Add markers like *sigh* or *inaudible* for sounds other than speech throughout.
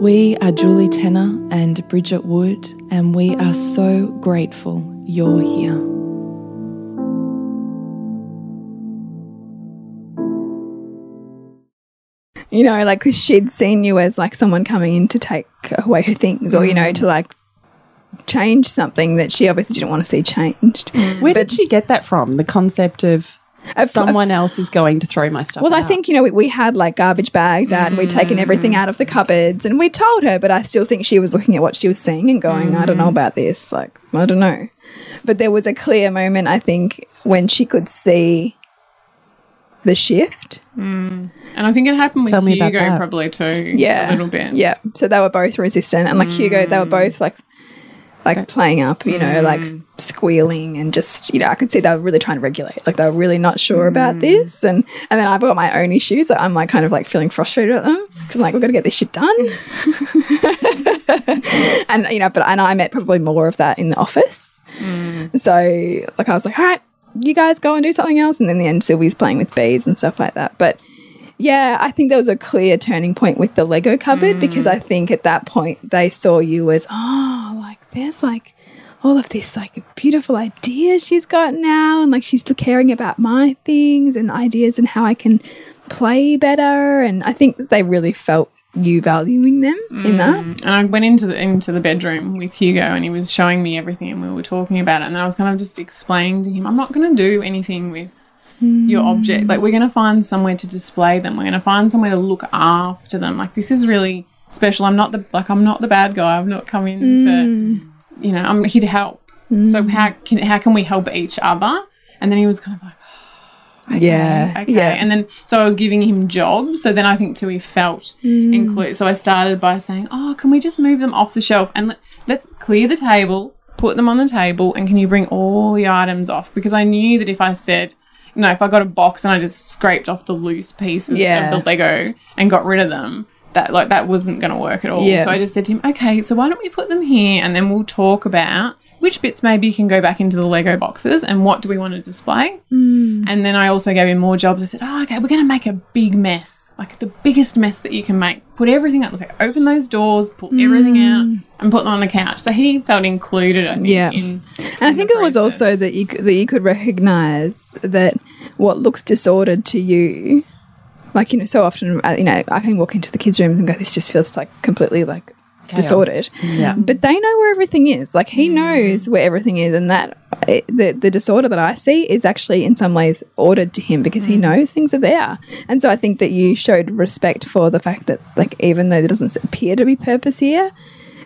We are Julie Tenner and Bridget Wood, and we are so grateful you're here. You know, like, because she'd seen you as like someone coming in to take away her things or, you know, mm. to like change something that she obviously didn't want to see changed. Where did she get that from? The concept of someone else is going to throw my stuff Well, I think, you know, we, we had like garbage bags out and we'd taken everything mm. out of the cupboards and we told her, but I still think she was looking at what she was seeing and going, I don't know mm. about this. Like, I don't know. But there was a clear moment, I think, when she could see the shift. Mm. And I think it happened with Tell me about Hugo that. probably too. Yeah. A little bit. Yeah. So they were both resistant. And like Hugo, they were both like, like playing up, you know, like squealing and just, you know, I could see they were really trying to regulate. Like they were really not sure about mm. this. And and then I've got my own issues. So I'm like kind of like feeling frustrated at them because I'm like, we've got to get this shit done. *laughs* and, you know, but and I met probably more of that in the office. Mm. So like I was like, all right, you guys go and do something else. And then in the end, Sylvie's playing with beads and stuff like that. But yeah, I think there was a clear turning point with the Lego cupboard because mm. I think at that point they saw you as, oh, like there's like all of this like beautiful ideas she's got now and like she's caring about my things and ideas and how I can play better and I think that they really felt you valuing them in mm. that. And I went into the into the bedroom with Hugo and he was showing me everything and we were talking about it and then I was kind of just explaining to him, I'm not gonna do anything with your object. Like we're gonna find somewhere to display them. We're gonna find somewhere to look after them. Like this is really special. I'm not the like I'm not the bad guy. I've not come in to mm. You know, I'm here to help. So how can how can we help each other? And then he was kind of like *gasps* Yeah. okay. Yeah. And then so I was giving him jobs. So then I think too he felt Mm. included. So I started by saying, "Oh, can we just move them off the shelf and let, let's clear the table, put them on the table, and can you bring all the items off?" Because I knew that if I said, you know, if I got a box and I just scraped off the loose pieces Yeah. of the Lego and got rid of them. That like that wasn't going to work at all. Yeah. So I just said to him, "Okay, so why don't we put them here, and then we'll talk about which bits maybe you can go back into the Lego boxes, and what do we want to display." Mm. And then I also gave him more jobs. I said, "Oh, okay, we're going to make a big mess, like the biggest mess that you can make. Put everything up. Like open those doors, pull everything out, mm. and put them on the couch." So he felt included. I think. Yeah. In, And I think it was also that you that you could recognize that what looks disordered to you, like you know, so often uh, you know, I can walk into the kids' rooms and go, "This just feels like completely like disordered." Yeah. But they know where everything is. Like he mm. knows where everything is, and that it, the the disorder that I see is actually in some ways ordered to him because he mm. knows things are there. And so I think that you showed respect for the fact that like even though there doesn't appear to be purpose here.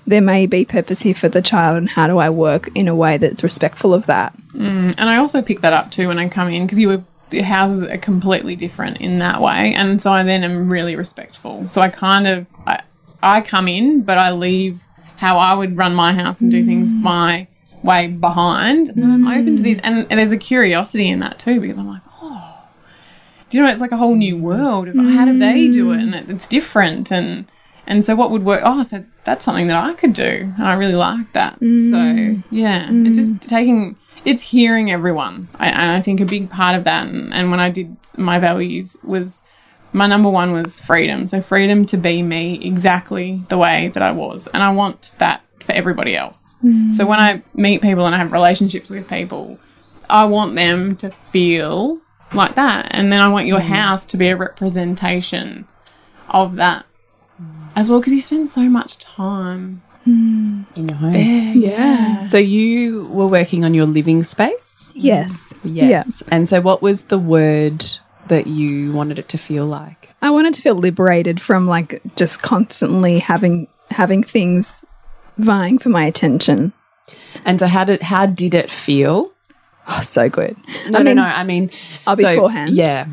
There may be purpose here for the child, and how do I work in a way that's respectful of that? Mm, and I also picked that up too when I come in because you were houses are completely different in that way, and so I then am really respectful. So I kind of I, I come in, but I leave how I would run my house and do things mm. my way behind. And I'm open to mm. these, and, and there's a curiosity in that too because I'm like, oh, do you know? It's like a whole new world of how do they do it, and it, it's different and. And so, what would work? Oh, so that's something that I could do, and I really like that. So yeah, it's just taking. It's hearing everyone, I, and I think a big part of that. And, and when I did my values was my number one was freedom. So freedom to be me exactly the way that I was, and I want that for everybody else. Mm. So when I meet people and I have relationships with people, I want them to feel like that, and then I want your mm. house to be a representation of that as well because you spend so much time in your home. Yeah. So you were working on your living space? Yes. Yes. And so what was the word that you wanted it to feel like? I wanted to feel liberated from like just constantly having having things vying for my attention. And so how did how did it feel? Oh, so good. No, I mean, no, no. I mean, I'll so- beforehand. Yeah.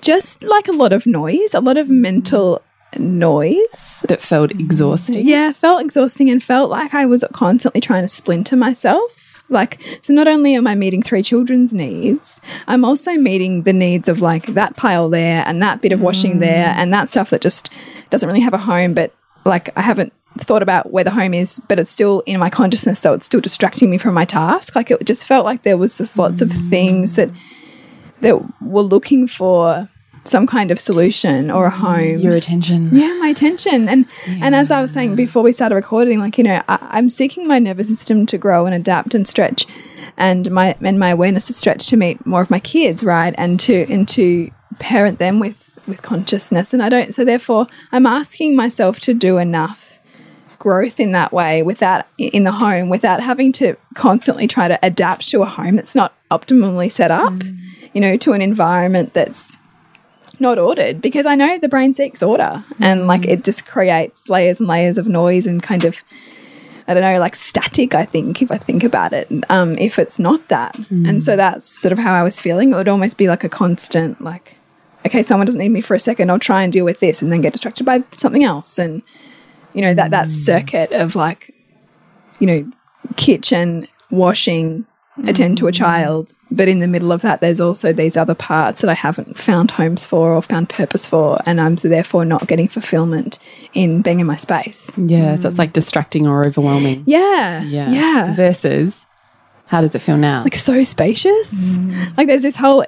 just like a lot of noise, a lot of mental noise. That felt mm. exhausting. Yeah, felt exhausting and felt like I was constantly trying to splinter myself. Like, so not only am I meeting three children's needs, I'm also meeting the needs of like that pile there and that bit of washing there mm. and that stuff that just doesn't really have a home, but like I haven't thought about where the home is, but it's still in my consciousness, so it's still distracting me from my task. Like it just felt like there was just lots of mm. things that that were looking for some kind of solution or a mm, home. Your attention. yeah my attention. And and as i was saying before we started recording like you know I, i'm seeking my nervous system to grow and adapt and stretch. And my and my awareness to stretch to meet more of my kids right? And to and to parent them with with consciousness. And i don't so therefore i'm asking myself to do enough growth in that way without in the home without having to constantly try to adapt to a home that's not optimally set up mm. you know to an environment that's not ordered because I know the brain seeks order and like it just creates layers and layers of noise and kind of I don't know like static I think if I think about it um if it's not that. And so that's sort of how I was feeling. It would almost be like a constant like okay someone doesn't need me for a second I'll try and deal with this and then get distracted by something else. And you know that that circuit of like you know kitchen washing attend to a child but in the middle of that there's also these other parts that i haven't found homes for or found purpose for and i'm therefore not getting fulfillment in being in my space Yeah. So it's like distracting or overwhelming. yeah Yeah. yeah Versus, how does it feel now? like so spacious like there's this whole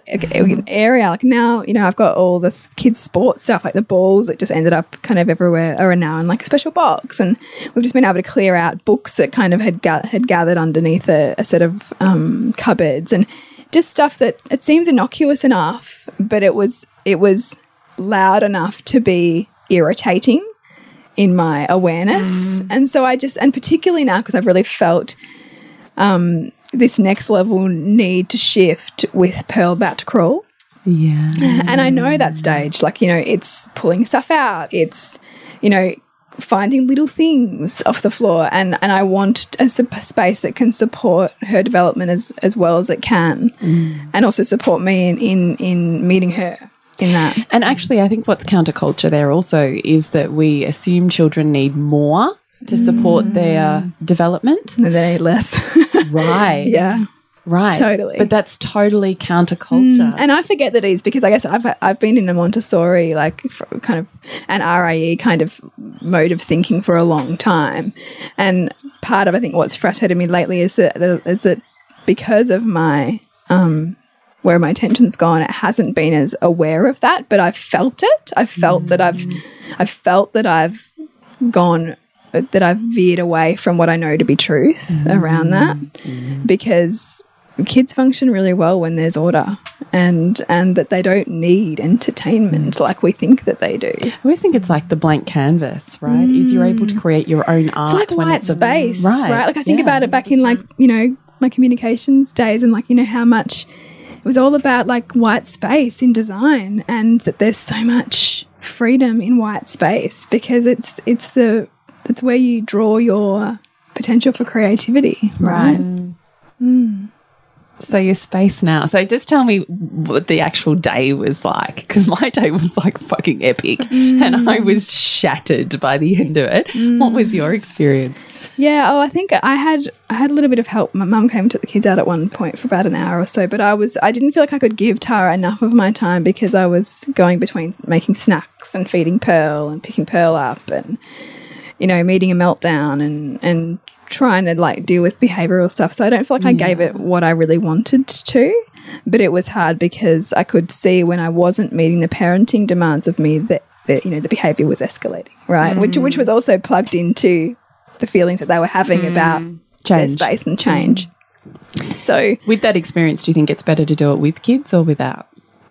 area like now you know i've got all this kids sports stuff like the balls that just ended up kind of everywhere are now in like a special box and we've just been able to clear out books that kind of had ga had gathered underneath a, a set of um, cupboards and just stuff that it seems innocuous enough but it was it was loud enough to be irritating in my awareness and so i just and particularly now because i've really felt um, this next level need to shift with Pearl about to crawl. yeah. *laughs* And I know that stage, like, you know, it's pulling stuff out, it's, you know, finding little things off the floor. And, and I want a space that can support her development as, as well as it can mm. and also support me in, in, in meeting her in that. And actually, I think what's counterculture there also is that we assume children need more to support their mm. development. They need less. *laughs* Right. yeah. Right. Totally. But that's totally counterculture. Mm. And I forget that it is because I guess I've I've been in a Montessori like kind of an RIE kind of mode of thinking for a long time, and part of I think what's frustrated me lately is that is that because of my um where my attention's gone, it hasn't been as aware of that, but I've felt it. I've felt that I've mm. I've felt that I've gone that I've veered away from what I know to be truth mm. around that because kids function really well when there's order and and that they don't need entertainment like we think that they do. I always think it's like the blank canvas, right? Is you're able to mm. create your own art It's like when white it's space, right. Like I think yeah. about it back in like, you know, my communications days and like, you know, how much it was all about like white space in design and that there's so much freedom in white space because it's it's the it's where you draw your potential for creativity, right? Mm. Mm. So your space now. So just tell me what the actual day was like, because my day was like fucking epic, mm. and I was shattered by the end of it. What was your experience? Yeah, oh, I think I had I had a little bit of help. My mum came and took the kids out at one point for about an hour or so, but I was I didn't feel like I could give Tara enough of my time because I was going between making snacks and feeding Pearl and picking Pearl up and you know, meeting a meltdown and and trying to like deal with behavioral stuff. So I don't feel like I gave it what I really wanted to. But it was hard because I could see when I wasn't meeting the parenting demands of me that, that you know the behavior was escalating, right? Which which was mm. also plugged into the feelings that they were having about mm. their Change. space and change. Mm. So With that experience, do you think it's better to do it with kids or without?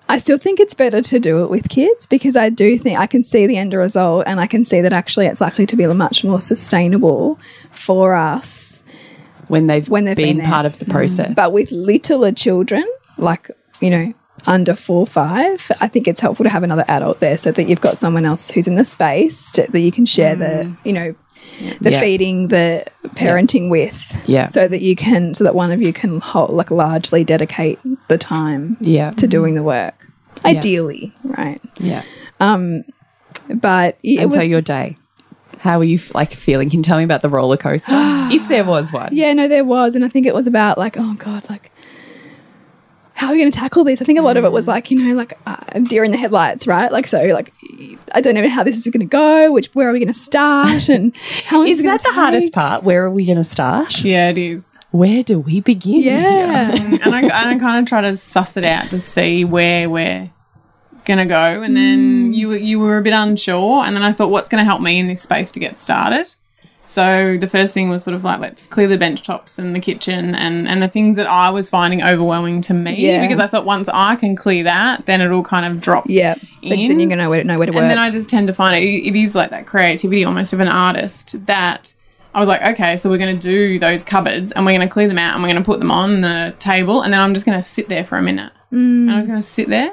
I still think it's better to do it with kids because I do think I can see the end result and I can see that actually it's likely to be much more sustainable for us. When they've, When they've been, been part of the mm. process. But with littler children, like, you know, under four, five, I think it's helpful to have another adult there so that you've got someone else who's in the space to, that you can share the, mm. you know, the Yeah. feeding, the parenting with. Yeah. So that you can, so that one of you can hold, like largely dedicate the time yeah. to doing the work. Ideally, right? Yeah. Um but it And so your day, how were you like feeling? Can you tell me about the roller coaster, *gasps* if there was one? yeah, no, there was, and I think it was about like, oh god, like how are we going to tackle this? I think a lot of it was like, you know, like uh, deer in the headlights, right? Like, so, like, I don't know how this is going to go. Which, where are we going to start? And *laughs* how long Is that the hardest part? Where are we going to start? Yeah, it is. Where do we begin? Yeah, *laughs* and I, I kind of try to suss it out to see where we're gonna go. And then you you were a bit unsure, and then I thought, what's going to help me in this space to get started? So the first thing was sort of like let's clear the bench tops and the kitchen and and the things that I was finding overwhelming to me Yeah. because I thought once I can clear that, then it'll kind of drop. yeah. Then, then you're going to know where, know where to work. And then I just tend to find it, it is like that creativity almost of an artist that I was like, okay, so we're going to do those cupboards and we're going to clear them out and we're going to put them on the table and then I'm just going to sit there for a minute. Mm. And I was going to sit there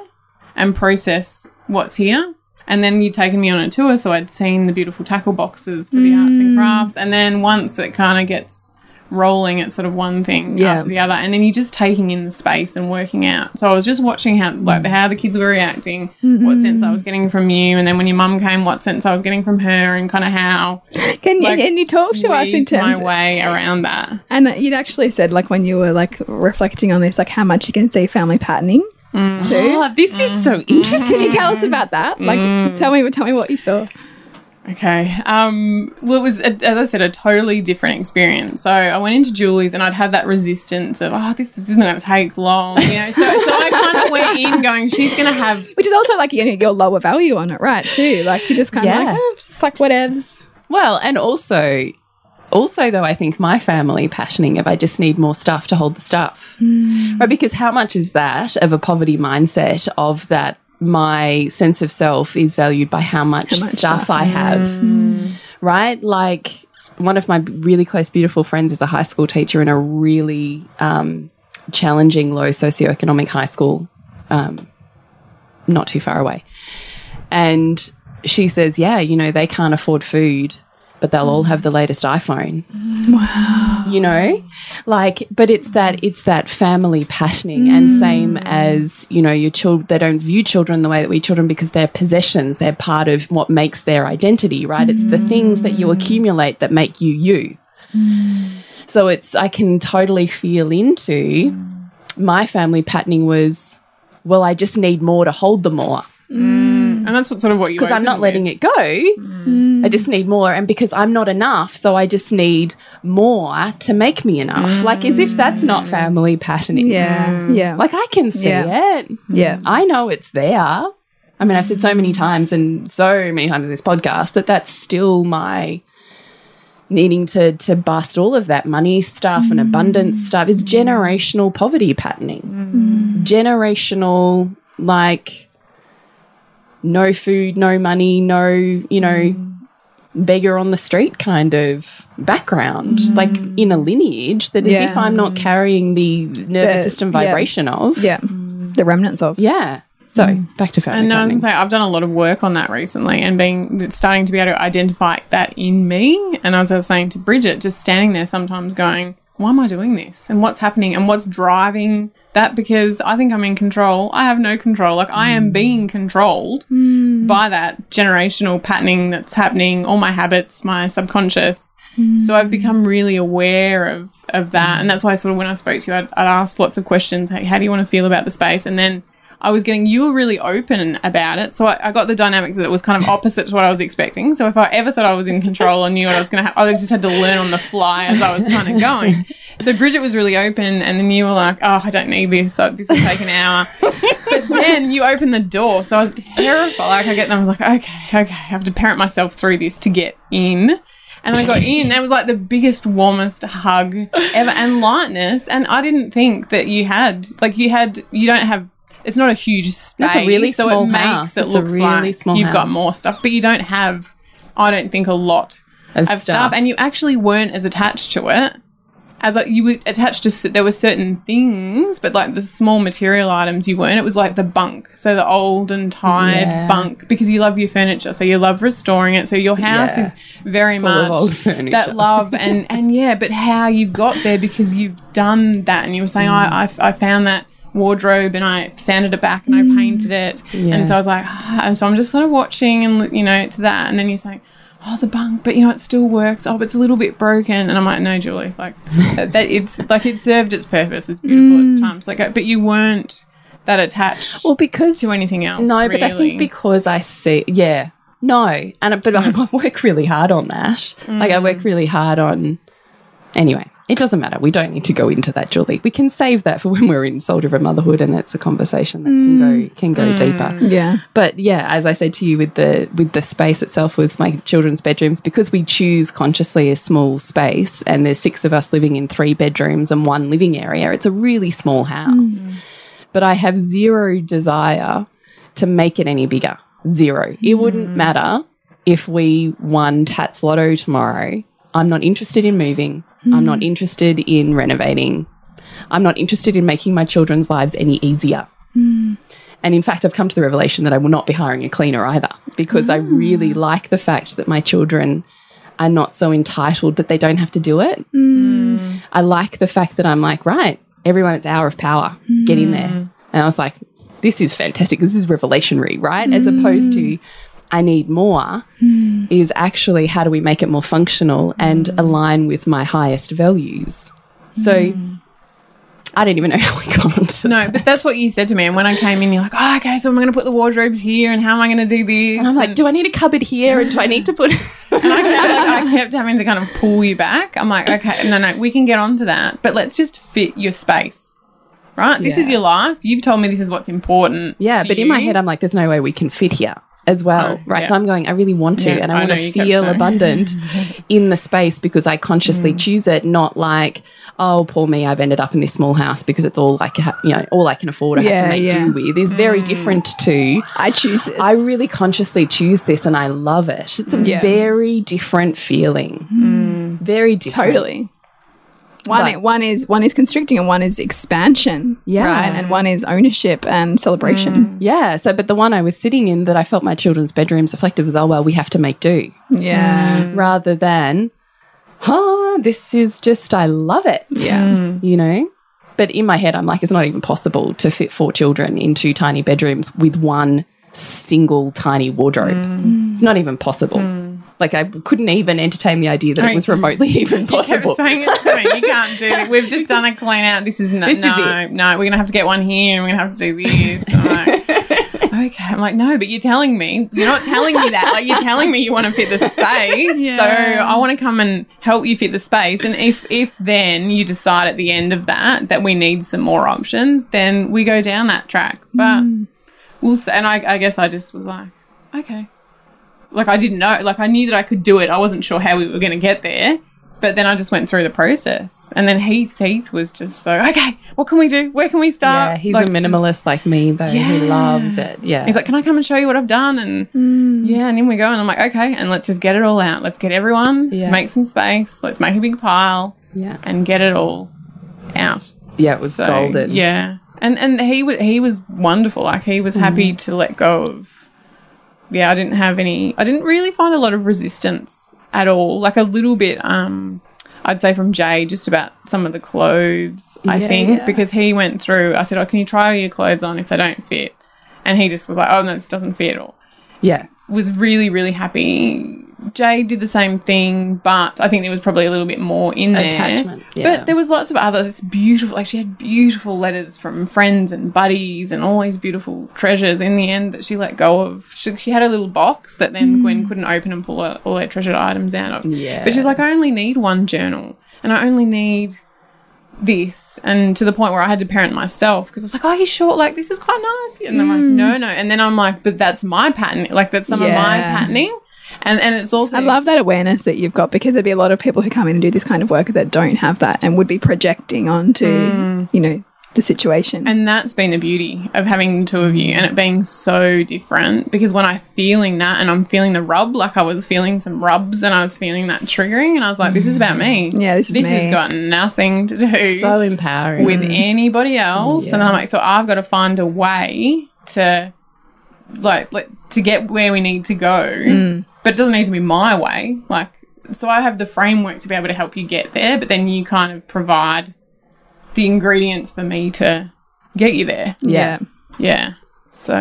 and process what's here. And then you'd taken me on a tour, so I'd seen the beautiful tackle boxes for the arts and mm. crafts. And then once it kind of gets rolling, it's sort of one thing Yeah. after the other, and then you're just taking in the space and working out. So I was just watching how like mm. how the kids were reacting, what mm-hmm. sense I was getting from you, and then when your mum came, what sense I was getting from her, and kind of how *laughs* can like, you, and you talk to us in terms my way around that. And you'd actually said, like, when you were like reflecting on this, like how much you can see family patterning Mm. too. Oh, this is so mm. interesting. Could you tell us about that? Like, mm. tell me, tell me what you saw. Okay. Um, well, it was, a, as I said, a totally different experience. So I went into Julie's and I'd had that resistance of, oh, this, this isn't going to take long. You know, so, so I kind of went in going, she's going to have Which is also like you know, your lower value on it, right? Too like you just kind of Yeah. like, oh, it's just like whatevs. Well, and also, also though, I think my family patterning if I just need more stuff to hold the stuff, right? Because how much is that of a poverty mindset of that? My sense of self is valued by how much, much stuff, stuff, I have, right? Like one of my really close, beautiful friends is a high school teacher in a really um, challenging, low socioeconomic high school, um, not too far away. And she says, yeah, you know, they can't afford food, but they'll all mm. have the latest iPhone. Wow. You know? Like, but it's that it's that family patterning and mm. same as, you know, your children they don't view children the way that we children because they're possessions. They're part of what makes their identity, right? It's the things that you mm. accumulate that make you you. So it's I can totally feel into my family patterning was well, I just need more to hold them more and that's what sort of what you because I'm not letting it go. Mm. I just need more, and because I'm not enough, so I just need more to make me enough. Mm. Like as if that's not family patterning. Yeah, mm. yeah, Like I can see Yeah. it. yeah. I know it's there. I mean, I've said so many times and so many times in this podcast that that's still my needing to to bust all of that money stuff and abundance stuff. It's generational poverty patterning. Generational like no food, no money, no, you know, beggar on the street kind of background, mm. like in a lineage that as Yeah. if I'm not carrying the nervous The- system yeah. vibration of. yeah. The remnants of Yeah. So mm. back to family And no, I was planning. gonna say I've done a lot of work on that recently, and being starting to be able to identify that in me. And as I was saying to Bridget, just standing there sometimes going, "Why am I doing this? And what's happening? And what's driving that? Because I think I'm in control. I have no control. Like I am mm. being controlled mm. by that generational patterning that's happening. All my habits, my subconscious. So I've mm. become really aware of of that, and that's why sort of when I spoke to you, I'd, I'd ask lots of questions. Hey, how do you want to feel about the space? And then I was getting you were really open about it. So I, I got the dynamic that was kind of opposite to what I was expecting. So if I ever thought I was in control and knew what I was going to have, I just had to learn on the fly as I was kind of going. So Bridget was really open, and then you were like, "Oh, I don't need this. So this will take an hour." but then you opened the door, so I was terrified. Like I get them, I was like, "Okay, okay, I have to parent myself through this to get in." And I got in, and it was like the biggest, warmest hug ever, and lightness. And I didn't think that you had, like, you had, you don't have. It's not a huge space. It's a really so small it makes house. it It's a looks really like small you've got more stuff, but you don't have. I don't think a lot Of of stuff, stuff. and you actually weren't as attached to it as like you were attached to. There were certain things, but like the small material items, you weren't. It was like the bunk, so the old and tired Yeah. bunk, because you love your furniture, so you love restoring it. So your house Yeah. is very much that love and and yeah, but how you got there because you've done that, and you were saying mm. I I, I found that wardrobe and I sanded it back and I painted it, Yeah. and so I was like, ah, and so I'm just sort of watching and you know to that, and then you're saying. Oh, the bunk, but you know it still works. Oh, but it's a little bit broken, and I'm like, no, Julie, like that, it's like it served its purpose. It's beautiful. It's time to let go, but you weren't that attached. Well, because to anything else, No, but I think because I see, yeah, no, and but I, I *laughs* work really hard on that. Like I Mm. work really hard on. Anyway, it doesn't matter. We don't need to go into that, Julie. We can save that for *laughs* when we're in Soldier of Motherhood, and it's a conversation that can go mm. can go Mm. deeper. Yeah. But yeah, as I said to you, with the with the space itself was my children's bedrooms because we choose consciously a small space, and there's six of us living in three bedrooms and one living area. It's a really small house, mm. but I have zero desire to make it any bigger. Zero. It wouldn't mm. matter if we won Tattslotto tomorrow. I'm not interested in moving. I'm not hmm. interested in renovating. I'm not interested in making my children's lives any easier. Hmm. And in fact, I've come to the revelation that I will not be hiring a cleaner either because I really ah. like the fact that my children are not so entitled that they don't have to do it. Hmm. I like the fact that I'm like, right, everyone, it's hour of power. Get in there. And I was like, this is fantastic. This is revelationary, right? As opposed to, I need more, hmm. is actually how do we make it more functional and hmm. align with my highest values? So hmm. I didn't even know *laughs* how we got onto No, but that's what you said to me. And when I came in, you're like, oh, okay, so I'm going to put the wardrobes here, and how am I going to do this? And I'm like, do I need a cupboard here? And do I need to put. *laughs* And I, kept, I kept having to kind of pull you back. I'm like, okay, no, no, we can get onto that, but let's just fit your space, right? This is your life. You've told me this is what's important. yeah, but in my head, I'm like, there's no way we can fit here as well, Oh, right? yeah. So I'm going, I really want to, Yeah, and I I, want to feel abundant *laughs* in the space because I consciously Mm. choose it, not like, oh, poor me, I've ended up in this small house because it's all like, ha- you know, all I can afford, I have to make yeah. do with. Is very Mm. different to. I choose this. I really consciously choose this and I love it. It's a Yeah. very different feeling. Very different. totally. One, But- one is one is constricting and one is expansion. Yeah. Right. And one is ownership and celebration. Mm. Yeah. So, but the one I was sitting in that I felt my children's bedrooms reflected was, oh, well, we have to make do. Yeah. Mm. rather than, huh, this is just, I love it. Yeah. Mm. You know? But in my head, I'm like, it's not even possible to fit four children in two tiny bedrooms with one single tiny wardrobe. It's not even possible. Like, I couldn't even entertain the idea that I- it was remotely *laughs* even possible. You kept saying it to me. You *laughs* can't do it. We've just done a clean out. This is no, This is no, no. We're gonna have to get one here, and we're gonna have to do this. *laughs* Okay. I'm like, no, but you're telling me. You're not telling me that. Like, you're telling me you want to fit the space. So I want to come and help you fit the space. And if if then you decide at the end of that that we need some more options, then we go down that track. But mm. we'll. s and I, I guess I just was like, okay like I didn't know, like I knew that I could do it. I wasn't sure how we were going to get there, but then I just went through the process. And then Heath, Heath was just so okay. What can we do? Where can we start? yeah, he's Like, a just- minimalist like me, though. Yeah. He loves it. Yeah. he's like, can I come and show you what I've done? And Mm. yeah, and in we go. And I'm like, okay, and let's just get it all out. Let's get everyone, Yeah. make some space. Let's make a big pile yeah. and get it all out. Yeah, it was So, golden. Yeah, and and he was he was wonderful. Like he was happy Mm. to let go of. Yeah, I didn't have any. I didn't really find a lot of resistance at all. Like a little bit. Um, I'd say from Jay just about some of the clothes. I think yeah. because he went through. I said, "Oh, can you try all your clothes on if they don't fit?" And he just was like, "Oh no, this doesn't fit." at all. Yeah. was really really happy Jade did the same thing, but I think there was probably a little bit more in there. Attachment, yeah. But there was lots of others. Beautiful, like she had beautiful letters from friends and buddies and all these beautiful treasures. In the end, that she let go of. She, she had a little box that then hmm. Gwen couldn't open and pull all all her treasured items out of. Yeah. But she's like, I only need one journal, and I only need this and to the point where I had to parent myself because I was like, oh, he's short, Like, this is quite nice. And I'm like, hmm. no, no. And then I'm like, but that's my pattern. Like, that's some of my patterning. And, and it's also, I love that awareness that you've got because there'd be a lot of people who come in and do this kind of work that don't have that and would be projecting onto, mm. you know, the situation. and that's been the beauty of having the two of you and it being so different because when I'm feeling that and I'm feeling the rub, like I was feeling some rubs and I was feeling that triggering and I was like, this is about me. Mm. Yeah, this is This me. has got nothing to do. So empowering. with anybody else. And I'm like, so I've got to find a way to like, like to get where we need to go. Mm. But it doesn't need to be my way. Like so I have the framework to be able to help you get there, but then you kind of provide the ingredients for me to get you there. yeah. Yeah. So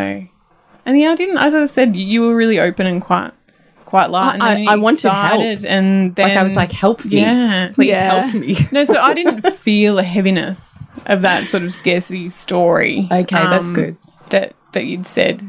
and yeah, I didn't as I said, you were really open and quite quite light. and I- I wanted help. And then like I was like, help me. Yeah. Please Yeah. help me. *laughs* No, so I didn't *laughs* feel a heaviness of that sort of scarcity story. Okay, that's um, good. That that you'd said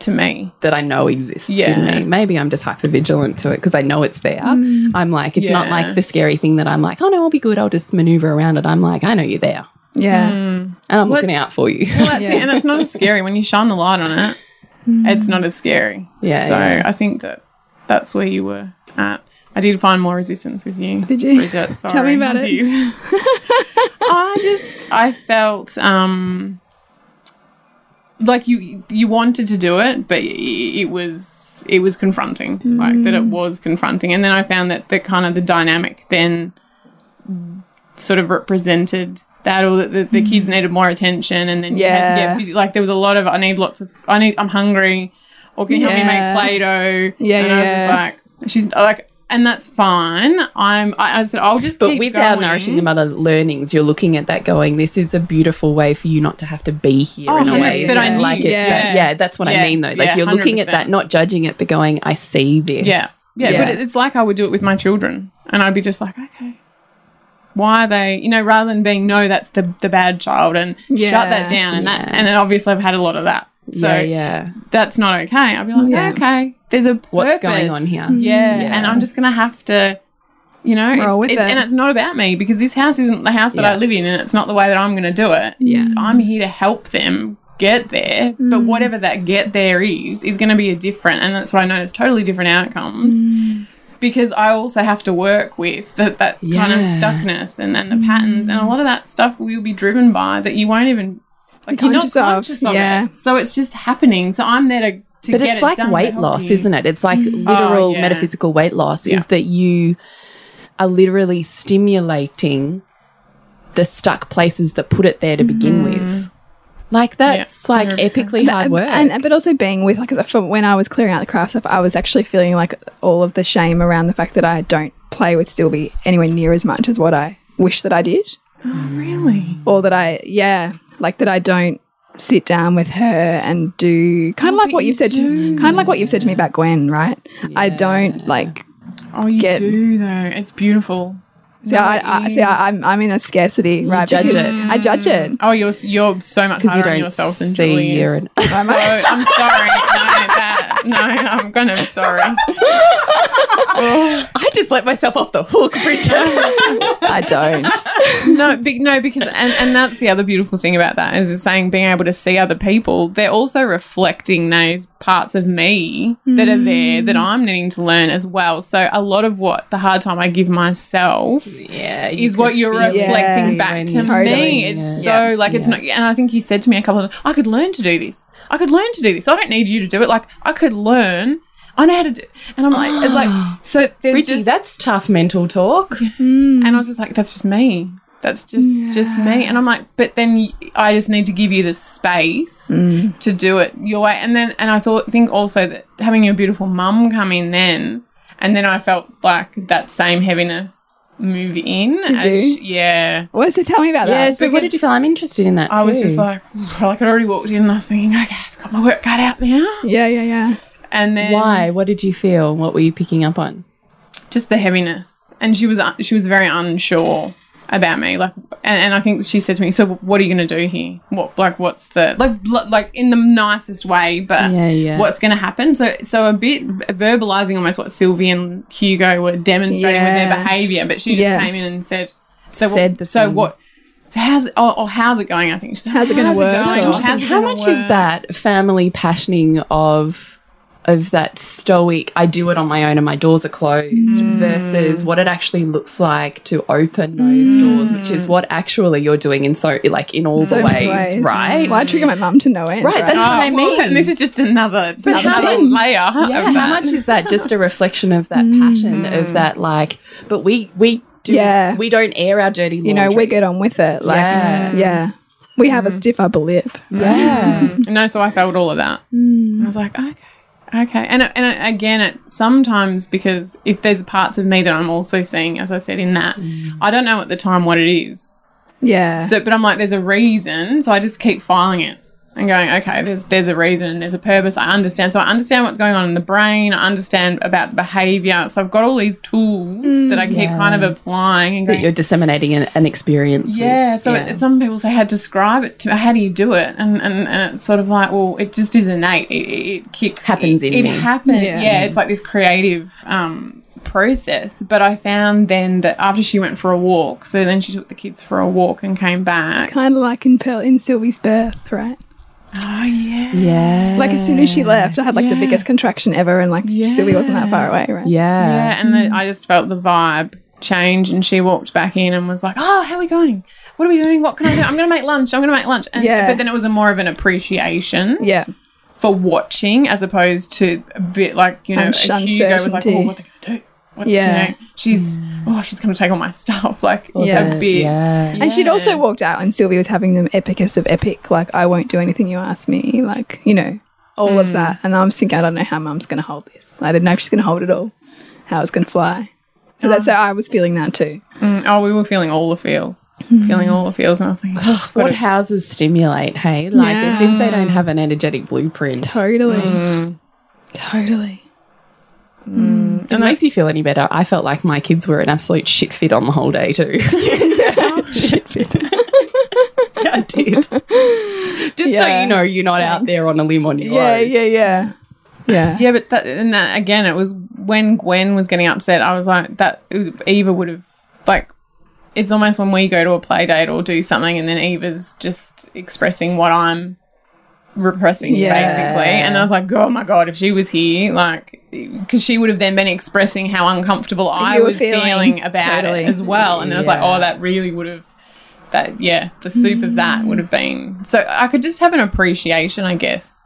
to me. that I know exists Yeah. in me. Maybe I'm just hyper vigilant to it because I know it's there. Mm. I'm like, it's not like the scary thing that I'm like, oh no, I'll be good. I'll just maneuver around it. I'm like, I know you're there Yeah. Mm. and I'm looking out for you. Well, that's *laughs* it. And it's not as scary when you shine the light on it. Mm. It's not as scary. Yeah, So yeah. I think that that's where you were at. I did find more resistance with you. Did you? Bridget, sorry, Tell me about I it. did. *laughs* I just I felt um like you you wanted to do it, but it, was it was confronting, like that Mm. it was confronting, and then I found that the kind of the dynamic then sort of represented that, or that the, the kids needed more attention, and then you had to Mm. Get busy. Like there was a lot of I need lots of I need I'm hungry, or can you help me make Play-Doh? Yeah, and I was just like she's like. And that's fine. I'm. I, I said I'll just. But keep with our going. nourishing the mother learnings, you're looking at that going, this is a beautiful way for you not to have to be here Oh, in a yeah, way. but I knew- like it's yeah. that, yeah, that's what Yeah, I mean though. Like yeah, you're looking at 100%. that, not judging it, but going, I see this. Yeah. yeah. But it- it's like I would do it with my children. And I'd be just like, okay. Why are they, you know, rather than being, no, that's the, the bad child and Yeah. shut that down. And that, and then obviously I've had a lot of that. So yeah, yeah. that's not okay. I'd be like, Yeah. okay, there's a What's going on here? Yeah. Yeah. And I'm just going to have to, you know, it's- it- it. and it's not about me because this house isn't the house that. I live in and it's not the way that I'm going to do it. Yeah. I'm here to help them get there, but Mm. whatever that get there is, is going to be a different, and that's what I noticed, totally different outcomes. Mm. Because I also have to work with that, that kind of stuckness and then the patterns, and a lot of that stuff will be driven by that you won't even like you're not Conscious of, of yeah. it. So it's just happening. So I'm there to, to But get it's it like done weight loss, you. isn't it? It's like Mm. literal Oh, yeah. metaphysical weight loss Yeah. is that you are literally stimulating the stuck places that put it there to begin Mm-hmm. with. Like that's like epically hard work. And, and- but also being with like 'cause for when I was clearing out the craft stuff, I was actually feeling like all of the shame around the fact that I don't play with Sylvie anywhere near as much as what I wish that I did, Oh, Really? or that I yeah, like that I don't sit down with her and do kind of like what you you've said to kind of like what you've said to me about Gwen, right? I don't like Oh, you Get- do though. It's beautiful. see I, I see I, I'm I'm in a scarcity right judge it. I judge it. Oh, you're you're so much because you harder on don't yourself than see Julie is. an- *laughs* So, I'm sorry. No, that no, I'm gonna be sorry. *laughs* *laughs* I just let myself off the hook, Bridget. I don't. No, be, no, because and, and that's the other beautiful thing about that is saying being able to see other people. They're also reflecting those parts of me that are there that I'm needing to learn as well. So a lot of what the hard time I give myself yeah, is what you're it. reflecting Yeah. back to Totally. me. It's so like it's Yeah. not. And I think you said to me a couple of times, I could learn to do this. I could learn to do this. I don't need you to do it. Like I could learn. I know how to do. And I'm like, it's like *gasps* so. There's Bridgie, just, that's tough mental talk. and I was just like, that's just me. That's just just me. And I'm like, but then I just need to give you the space mm. to do it your way. And then and I thought think also that having your beautiful mum come in then, and then I felt like that same heaviness move in. Did as you? sh- yeah. Well, so tell me about Yeah, that. so what did you feel? I'm interested in that I was just like, *sighs* like I'd already walked in and I was thinking, okay, I've got my work cut out now. Yeah, yeah, yeah. And then Why? What did you feel? What were you picking up on? just the heaviness. And she was uh, she was very unsure about me. Like, and, and I think she said to me, "So what are you going to do here? What like what's the like like in the nicest way, but Yeah, yeah. what's going to happen?" So so a bit verbalizing almost what Sylvie and Hugo were demonstrating with their behavior, but she just Yeah. came in and said, "So Said what, the so thing. what." So how's it, or, or how's it going? I think. She said, How's it gonna work? going? So How's How much is that family patterning of of that stoic I do it on my own and my doors are closed Mm. versus what it actually looks like to open those mm. doors, which is what actually you're doing in so like in all So the ways, ways. right? Well, I trigger my mum to no end. Right, that's what I oh, well, mean. and this is just another, it's But how another layer. yeah, of how that. much *laughs* is that just a reflection of that mm-hmm. passion of that like but we we do Yeah. we don't air our dirty laundry. you know, we get on with it. Like, Yeah. yeah. We have a mm. stiff upper lip. Mm. yeah. *laughs* No, so I felt all of that. I was like, okay, okay. And and again, it sometimes because if there's parts of me that I'm also seeing, as I said in that, mm. I don't know at the time what it is. Yeah. So, but I'm like, there's a reason, so I just keep filing it and going, okay, there's there's a reason and there's a purpose. I understand. So I understand what's going on in the brain. I understand about the behavior. So I've got all these tools that I keep kind of applying and that you're disseminating an, an experience. yeah, with. so It, some people say, how describe it to how do you do it? And, and, and it's sort of like, well, it just is innate. It, it, it kicks. Happens it, in It me. happens. Yeah. Yeah. it's like this creative um, process. But I found then that after she went for a walk, so then she took the kids for a walk and came back. kind of like in Pearl, in Sylvie's birth, right? Oh, yeah. yeah, Like as soon as she left, I had like the biggest contraction ever, and like Sylvie wasn't that far away, right? yeah, Yeah, and then I just felt the vibe change, and she walked back in and was like, "Oh, how are we going? What are we doing? What can I do? I'm going to make lunch. I'm going to make lunch." And, Yeah. But then it was a more of an appreciation. Yeah. for watching as opposed to a bit like you know And Hugo was like oh what they gonna do what Yeah. you know she's mm. oh she's gonna take all my *laughs* stuff like Yeah. a bit yeah. And she'd also walked out, and Sylvie was having them epicest of epic, like, I won't do anything you ask me, like, you know, all of mm. that. And I'm thinking, I don't know how mum's going to hold this. I didn't know if she's going to hold it all, how it's going to fly. So that's oh. how I was feeling that too. Mm, oh we were feeling all the feels mm. feeling all the feels and I was thinking oh, what gotta- houses stimulate? Hey, like as if they don't have an energetic blueprint. Totally. Totally. If it makes you feel any better, I felt like my kids were an absolute shit fit on the whole day too. Yeah, *laughs* shit fit. *laughs* yeah, I did. Just so you know, you're not out there on a limb on your Yeah, own. yeah, yeah. Yeah. yeah but that, and that again it was when Gwen was getting upset I was like that it was, Eva would have like it's almost when we go to a play date or do something and then Eva's just expressing what I'm repressing Yeah. basically and I was like oh my god if she was here like because she would have then been expressing how uncomfortable I was feeling, feeling, about totally. it as well and then I was like oh that really would have that yeah the soup of that would have been so I could just have an appreciation I guess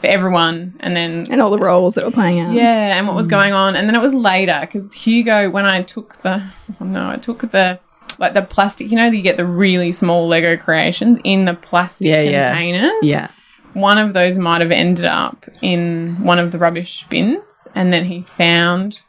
for everyone and then And all the roles that were playing out. yeah, and what was mm. going on. And then it was later because Hugo, when I took the, oh no, I took the, like the plastic, you know, you get the really small Lego creations in the plastic Yeah, yeah. containers. Yeah. One of those might have ended up in one of the rubbish bins. And then he found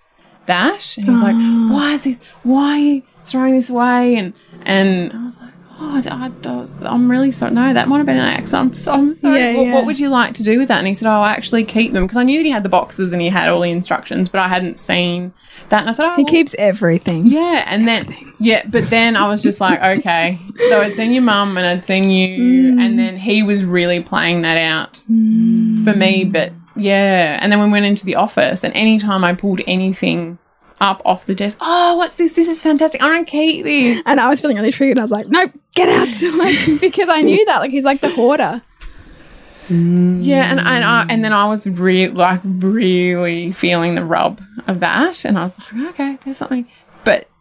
that and he was like, oh. why is this, why are you throwing this away? And, and I was like, Oh, I, I, I'm really sorry. No, that might have been an accident. I'm, *laughs* so, I'm sorry. Yeah, what, yeah. what would you like to do with that? And he said, Oh, I actually keep them because I knew that he had the boxes and he had all the instructions, but I hadn't seen that. And I said, Oh, He well, keeps everything. yeah. And then, yeah, but then I was just like, Okay. So I'd seen your mum and I'd seen you. Mm. And then he was really playing that out mm. for me. But yeah. And then we went into the office, and anytime I pulled anything up off the desk, Oh, what's this? This is fantastic. Going to keep this. And I was feeling really triggered. I was like, no, get out. to like, *laughs* because I knew that. Like, he's like the hoarder. Mm. Yeah, and and, I, and then I was really like really feeling the rub of that, and I was like, okay, there's something.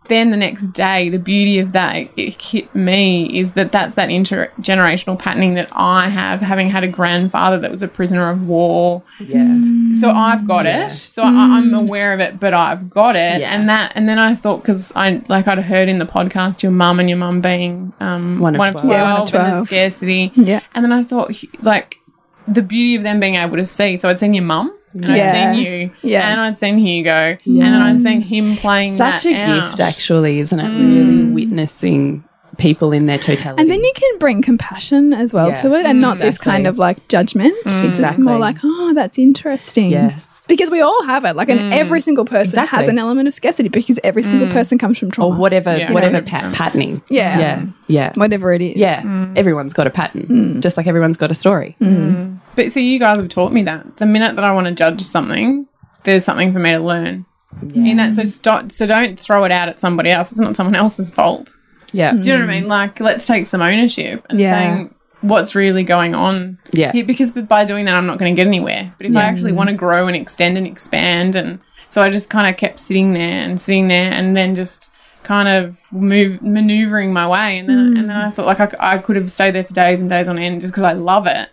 But then the next day, the beauty of that it hit me is that that's that intergenerational patterning that I have, having had a grandfather that was a prisoner of war. Yeah. So I've got it. So I, I'm aware of it, but I've got it, Yeah. and that, and then I thought because I like I'd heard in the podcast your mum and your mum being um, One of one of 12. twelve, Yeah, one of and the scarcity. Yeah. And then I thought, like, the beauty of them being able to see. So I'd seen your mum, and Yeah. I'd seen you, Yeah. and I'd seen Hugo, and then I'd seen him playing Such a out. gift, actually, isn't it? Mm. Really witnessing people in their totality. And then you can bring compassion as well Yeah, to it and not this kind of like judgment. Mm. It's just Exactly. more like, oh, that's interesting. Yes. Because we all have it. Like, and mm. every single person Exactly. has an element of scarcity because every single mm. person comes from or trauma. whatever, Yeah. whatever 100%. pa- patterning. Yeah. yeah, yeah, Whatever it is. yeah. Everyone's got a pattern, just like everyone's got a story. But see, you guys have taught me that. The minute that I want to judge something, there's something for me to learn. In that, so stop. So don't throw it out at somebody else. It's not someone else's fault. Yeah, Do you know what I hmm. mean? Like, let's take some ownership and Yeah. saying what's really going on. Yeah. Here, because by doing that, I'm not going to get anywhere. But if I actually hmm. want to grow and extend and expand, and so I just kind of kept sitting there and sitting there, and then just kind of move maneuvering my way, and then hmm. and then I felt like I could have stayed there for days and days on end just because I love it.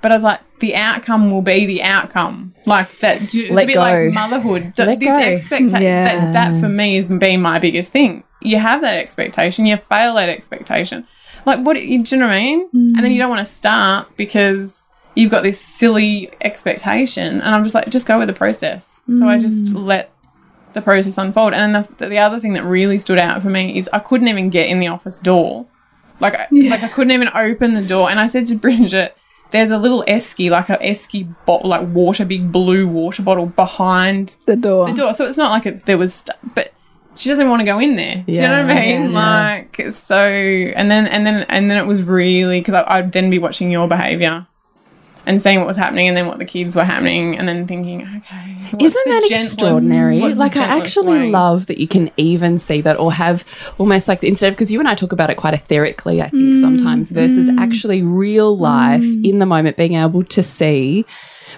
But I was like, the outcome will be the outcome. Like that. It's Let a bit go. like motherhood. Let this expectation Yeah. that, that for me has been my biggest thing. You have that expectation, you fail that expectation. Like, what do you know what I mean? And then you don't want to start because you've got this silly expectation. And I'm just like, just go with the process. So I just mm. let the process unfold. And then the, the other thing that really stood out for me is I couldn't even get in the office door. Like, I, like I couldn't even open the door. And I said to *laughs* Bridget, there's a little esky, like a esky bottle, like water, big blue water bottle behind The door. the door. So it's not like it, there was, st- but she doesn't want to go in there. Do you know what I mean? yeah. Like so, and then and then and then it was really because I'd then be watching your behavior and seeing what was happening, and then what the kids were happening, and then thinking, okay, Isn't that gentlest- extraordinary? Like, I actually way? love that you can even see that or have almost like the, instead of because you and I talk about it quite etherically, I think mm, sometimes versus mm. actually real life mm. in the moment, being able to see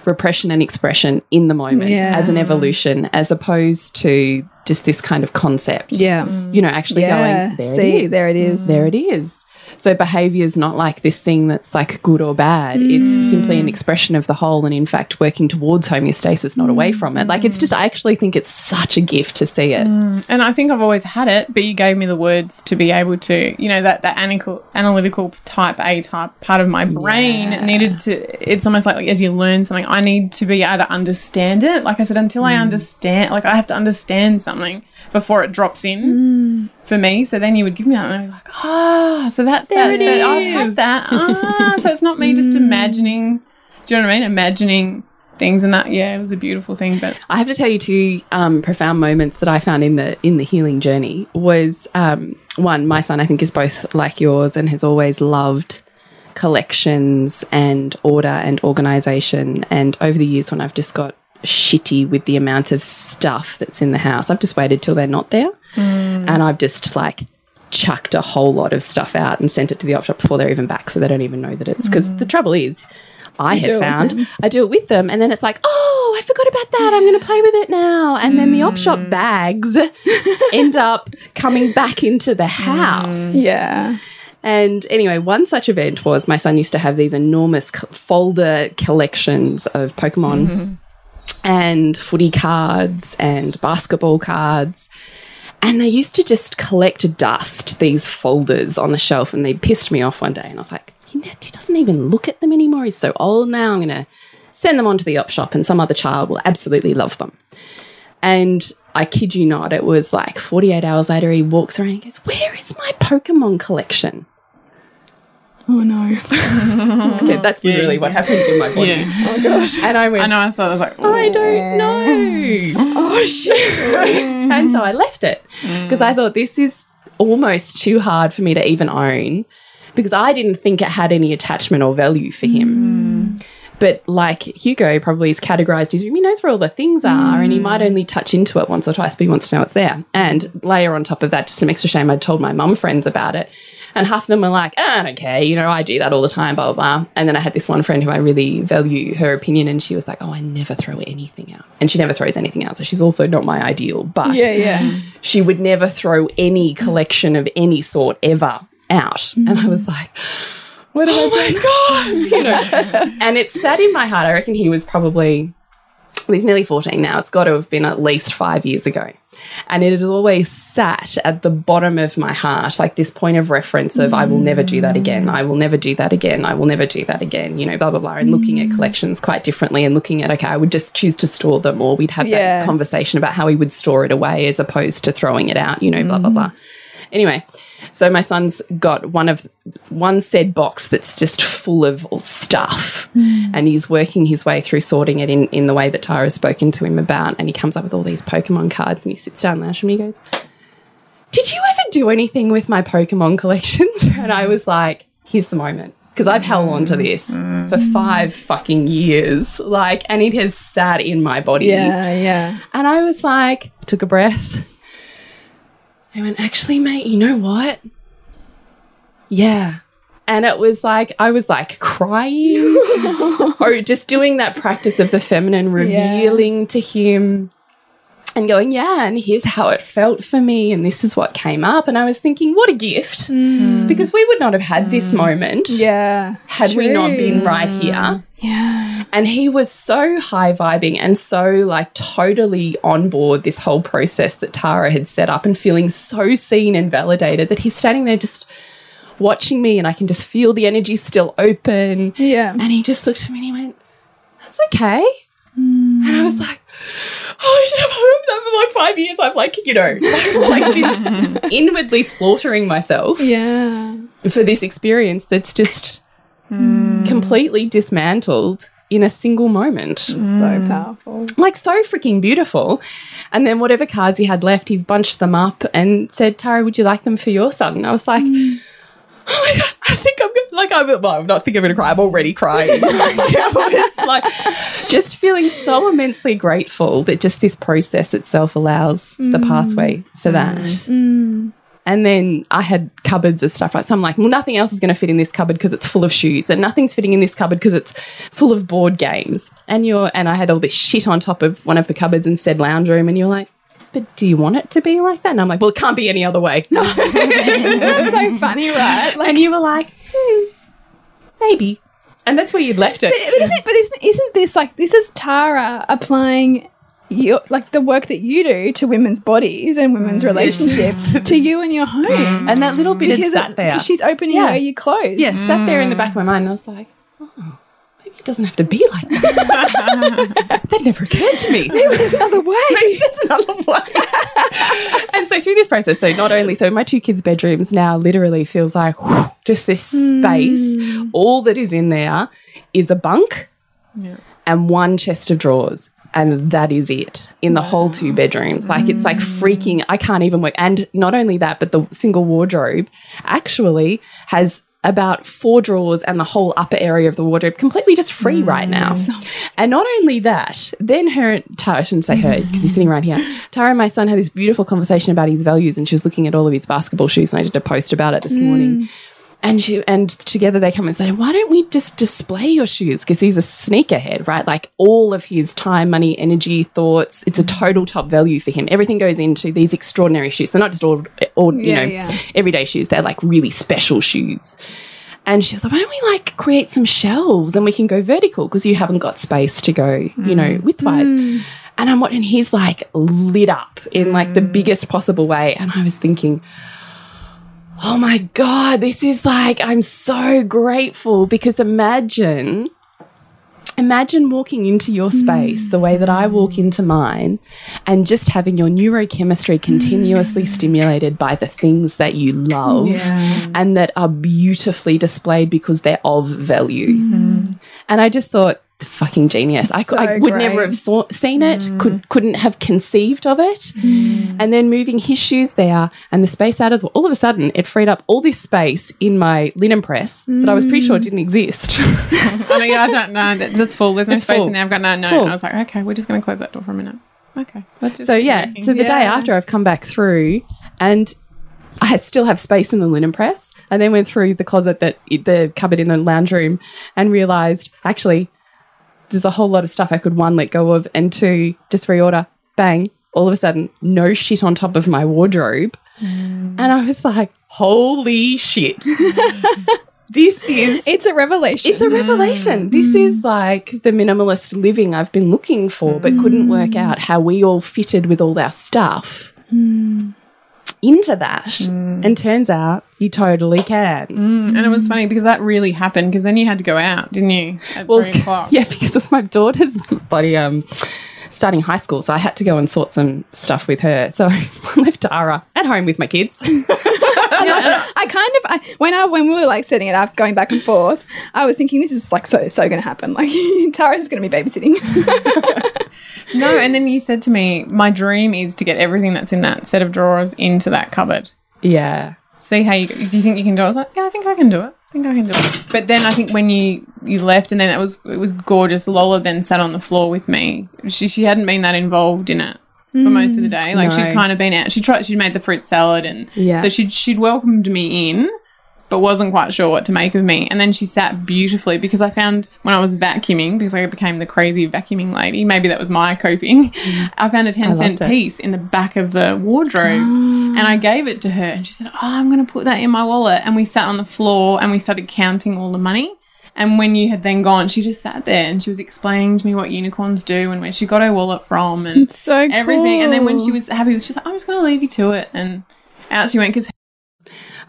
repression and expression in the moment Yeah. as an evolution as opposed to just this kind of concept. yeah. You know, actually Yeah. going, there See, it is. there it is. There it is. So behavior is not like this thing that's like good or bad. It's simply an mm. expression of the whole and in fact working towards homeostasis, not away from it. Like it's just I actually think it's such a gift to see it. Mm. And I think I've always had it, but you gave me the words to be able to, you know, that that analytical, analytical type A type part of my brain Yeah. needed to. It's almost like, like as you learn something, I need to be able to understand it. Like I said, until Mm. I understand, like I have to understand something before it drops in mm. For me. So then you would give me that, and I'd be like, ah, so that's Mm. There that. it that- I've had that. Ah, so it's not me just *laughs* imagining. Do you know what I mean? Imagining things and that. Yeah, it was a beautiful thing, but. I have to tell you two um, profound moments that I found in the in the healing journey was um, one. My son, I think, is both like yours and has always loved collections and order and organization. And over the years, when I've just got shitty with the amount of stuff that's in the house, I've just waited till they're not there, mm. and I've just like chucked a whole lot of stuff out and sent it to the op shop before they're even back, so they don't even know that it's because the mm. trouble is. I it have found I do it with them, and then it's like, oh, I forgot about that. I'm going to play with it now, and then the op shop mm. bags *laughs* end up coming back into the house. Yeah. And anyway, one such event was my son used to have these enormous folder collections of Pokemon mm-hmm. And footy cards and basketball cards. And they used to just collect dust, these folders on the shelf, and they pissed me off one day. And I was like, he, he doesn't even look at them anymore. He's so old now. I'm going to send them on to the op shop, and some other child will absolutely love them. And I kid you not, it was like 48 hours later, he walks around and goes, Where is my Pokemon collection? Oh no. *laughs* Okay, that's literally what happened in my body. Yeah. Oh gosh. And I went, I know. I saw. it, I was like, oh, I don't know. *laughs* Oh shit. and so I left it because I thought this is almost too hard for me to even own because I didn't think it had any attachment or value for him. Mm. But like Hugo probably is categorized his room, he knows where all the things are and he mm. might only touch into it once or twice, but he wants to know it's there. And layer on top of that, just some extra shame, I'd told my mum friends about it. And half of them were like, oh, I don't care, you know, I do that all the time, blah, blah, blah. And then I had this one friend who I really value her opinion, and she was like, oh, I never throw anything out. And she never throws anything out. So she's also not my ideal, but Yeah, yeah. she would never throw any collection of any sort ever out. And I was like, What did I oh do? gosh, you know. and it sat in my heart. I reckon he was probably, he's nearly 14 now. It's got to have been at least five years ago. And it has always sat at the bottom of my heart, like this point of reference of, I will never do that again. I will never do that again. I will never do that again, you know, blah, blah, blah. And looking at collections quite differently and looking at, okay, I would just choose to store them, or we'd have Yeah. that conversation about how we would store it away as opposed to throwing it out, you know, blah, blah, mm-hmm. blah. Anyway, So my son's got one of one said box that's just full of stuff, hmm. and he's working his way through sorting it in in the way that Tyra's spoken to him about, and he comes up with all these Pokemon cards, and he sits down and me, he goes, "Did you ever do anything with my Pokemon collections?" *laughs* And I was like, "Here's the moment." Because I've held on to this for hmm. five fucking years, like, and it has sat in my body. Yeah, yeah. And I was like, took a breath. I went, actually, mate, you know what? Yeah. And it was like, I was like crying *laughs* or oh, just doing that practice of the feminine revealing to him and going, yeah, and here's how it felt for me. And this is what came up. And I was thinking, what a gift. Mm. Because we would not have had this mm. moment Yeah. had we not been right here. Yeah. And he was so high vibing and so like totally on board this whole process that Tara had set up and feeling so seen and validated that he's standing there just watching me and I can just feel the energy still open. Yeah. And he just looked at me and he went, That's okay. Mm. And I was like, Oh shit, I've hoped that for like five years. I've like, you know, *laughs* like been *laughs* inwardly slaughtering myself Yeah. for this experience that's just Mm. completely dismantled in a single moment. So mm. powerful. Like so freaking beautiful. And then whatever cards he had left, he's bunched them up and said, Tara, would you like them for your son? And I was like, mm. Oh my god, I think I'm gonna like I'm well, I'm not think I'm gonna cry, I'm already crying. *laughs* Was like just feeling so immensely grateful that just this process itself allows the pathway for that. And then I had cupboards of stuff, right? So I'm like, well, nothing else is going to fit in this cupboard because it's full of shoes, and nothing's fitting in this cupboard because it's full of board games. And you're, and I had all this shit on top of one of the cupboards and said lounge room, and you're like, but do you want it to be like that? And I'm like, well, it can't be any other way. *laughs* That's so funny, right? Like, and you were like, hmm, maybe. And that's where you'd left it. but, but isn't but isn't, isn't this like this is Tara applying your like the work that you do to women's bodies and women's mm. relationships *laughs* to you and your home? Mm. and that little bit had Because sat it- there. she's opening Yeah. where you close. yeah, sat there in the back of my mind. And I was like, oh, maybe it doesn't have to be like that. *laughs* that never occurred to me. Maybe there's another way. *laughs* Maybe there's another way. and so through this process, so not only so my two kids' bedrooms now literally feels like whew, just this space. Mm. All that is in there is a bunk and one chest of drawers. And that is it in the whole two bedrooms. Like it's like mm. freaking, I can't even work. And not only that, but the single wardrobe actually has about four drawers and the whole upper area of the wardrobe completely just free mm, right now. And not only that, then her, Tara, I shouldn't say her because he's sitting right here. Tara and my son had this beautiful conversation about his values and she was looking at all of his basketball shoes and I did a post about it this morning. Mm. And she and together they come and say, why don't we just display your shoes? Because he's a sneakerhead, right? Like all of his time, money, energy, thoughts. It's a total top value for him. Everything goes into these extraordinary shoes. They're not just all, all you Yeah, know, yeah. everyday shoes. They're like really special shoes. And she was like, why don't we like create some shelves and we can go vertical because you haven't got space to go, you know, mm. widthwise. Mm. And I'm what, and he's like lit up in like the mm. biggest possible way. And I was thinking, oh my God, this is like, I'm so grateful because imagine, imagine walking into your space the way that I walk into mine and just having your neurochemistry continuously mm. stimulated by the things that you love and that are beautifully displayed because they're of value. Mm-hmm. And I just thought, fucking genius. I, cou- I So would never have saw, seen it, mm. could, couldn't have conceived of it. Mm. And then moving his shoes there and the space out of the, all of a sudden, it freed up all this space in my linen press that I was pretty sure mm. didn't exist. *laughs* *laughs* I yeah, I don't know. That, that's full. There's no It's space full. in there. I've got no full. I was like, okay, we're just going to close that door for a minute. Okay. So yeah, working. so the day after I've come back through and I still have space in the linen press and then went through the closet that the cupboard in the lounge room and realized actually there's a whole lot of stuff I could one let go of and two just reorder. Bang. All of a sudden no shit on top of my wardrobe. Mm. And I was like holy shit. *laughs* This is It's a revelation. it's a revelation. Mm. This is mm. like the minimalist living I've been looking for, but couldn't work out how we all fitted with all our stuff into that. And turns out you totally can. And it was funny because that really happened because then you had to go out, didn't you? At Well, three o'clock. *laughs* yeah, because it's my daughter's bloody um starting high school, so I had to go and sort some stuff with her. So *laughs* I left Tara at home with my kids. *laughs* *laughs* I kind of I, when I when we were like setting it up, going back and forth, I was thinking this is like so so going to happen. Like *laughs* Tara's going to be babysitting. *laughs* No, and then you said to me, my dream is to get everything that's in that set of drawers into that cupboard. Yeah. See how you do you think you can do it? I was like, yeah, I think I can do it. I think I can do it. But then I think when you you left, and then it was it was gorgeous. Lola then sat on the floor with me. She she hadn't been that involved in it for most of the mm, day. Like No. she'd kind of been out. She tried. She'd made the fruit salad, and Yeah. so she'd she'd welcomed me in, but wasn't quite sure what to make of me. And then she sat beautifully because I found when I was vacuuming because I became the crazy vacuuming lady. Maybe that was my *laughs* coping. I found a ten cent it. piece in the back of the wardrobe, *gasps* and I gave it to her, and she said, "Oh, I'm going to put that in my wallet." And we sat on the floor and we started counting all the money. And when you had then gone, she just sat there and she was explaining to me what unicorns do and where she got her wallet from and so everything. And then when she was happy, she's like, I'm just going to leave you to it. And out she went because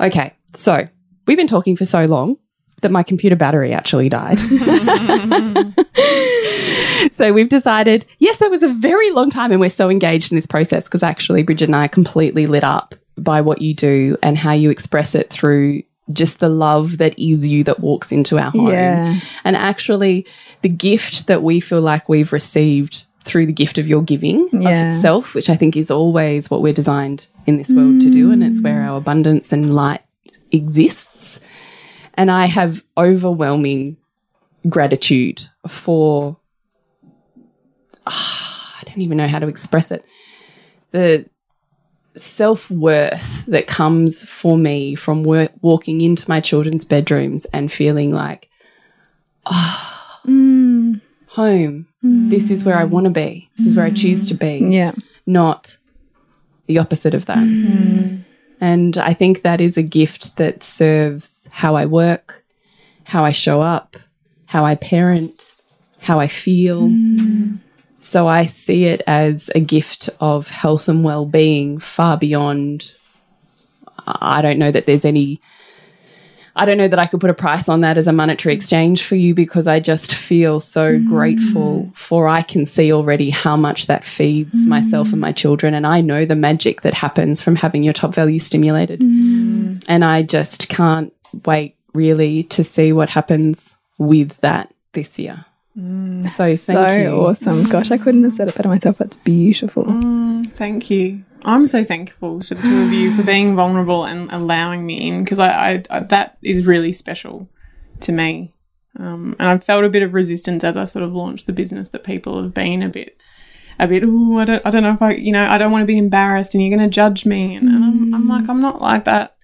Okay. So we've been talking for so long that my computer battery actually died. *laughs* so we've decided, yes, that was a very long time, and we're so engaged in this process because actually, Bridget and I are completely lit up by what you do and how you express it through just the love that is you that walks into our home. Yeah. And actually, the gift that we feel like we've received through the gift of your giving Yeah. of itself, which I think is always what we're designed in this world to do. And it's where our abundance and light exists. And I have overwhelming gratitude for, Ah, I don't even know how to express it. The self worth that comes for me from walking into my children's bedrooms and feeling like, ah, mm. home. Mm. This is where I want to be. This is where I choose to be yeah. not the opposite of that. Mm. And I think that is a gift that serves how I work, how I show up, how I parent, how I feel. So I see it as a gift of health and well being far beyond. I don't know that there's any. I don't know that I could put a price on that as a monetary exchange for you because I just feel so mm. grateful for I can see already how much that feeds mm. myself and my children. And I know the magic that happens from having your top value stimulated. Mm. And I just can't wait really to see what happens with that this year. Mm, so thank so you. awesome. Mm. Gosh, I couldn't have said it better myself. That's beautiful. Mm, thank you. I'm so thankful to the two of you for *sighs* being vulnerable and allowing me in because I, I, I that is really special to me. Um, and I've felt a bit of resistance as I sort of launched the business that people have been a bit, a bit. Oh, I don't, I don't know if I, you know, I don't want to be embarrassed and you're going to judge me. And, and I'm, I'm like, I'm not like that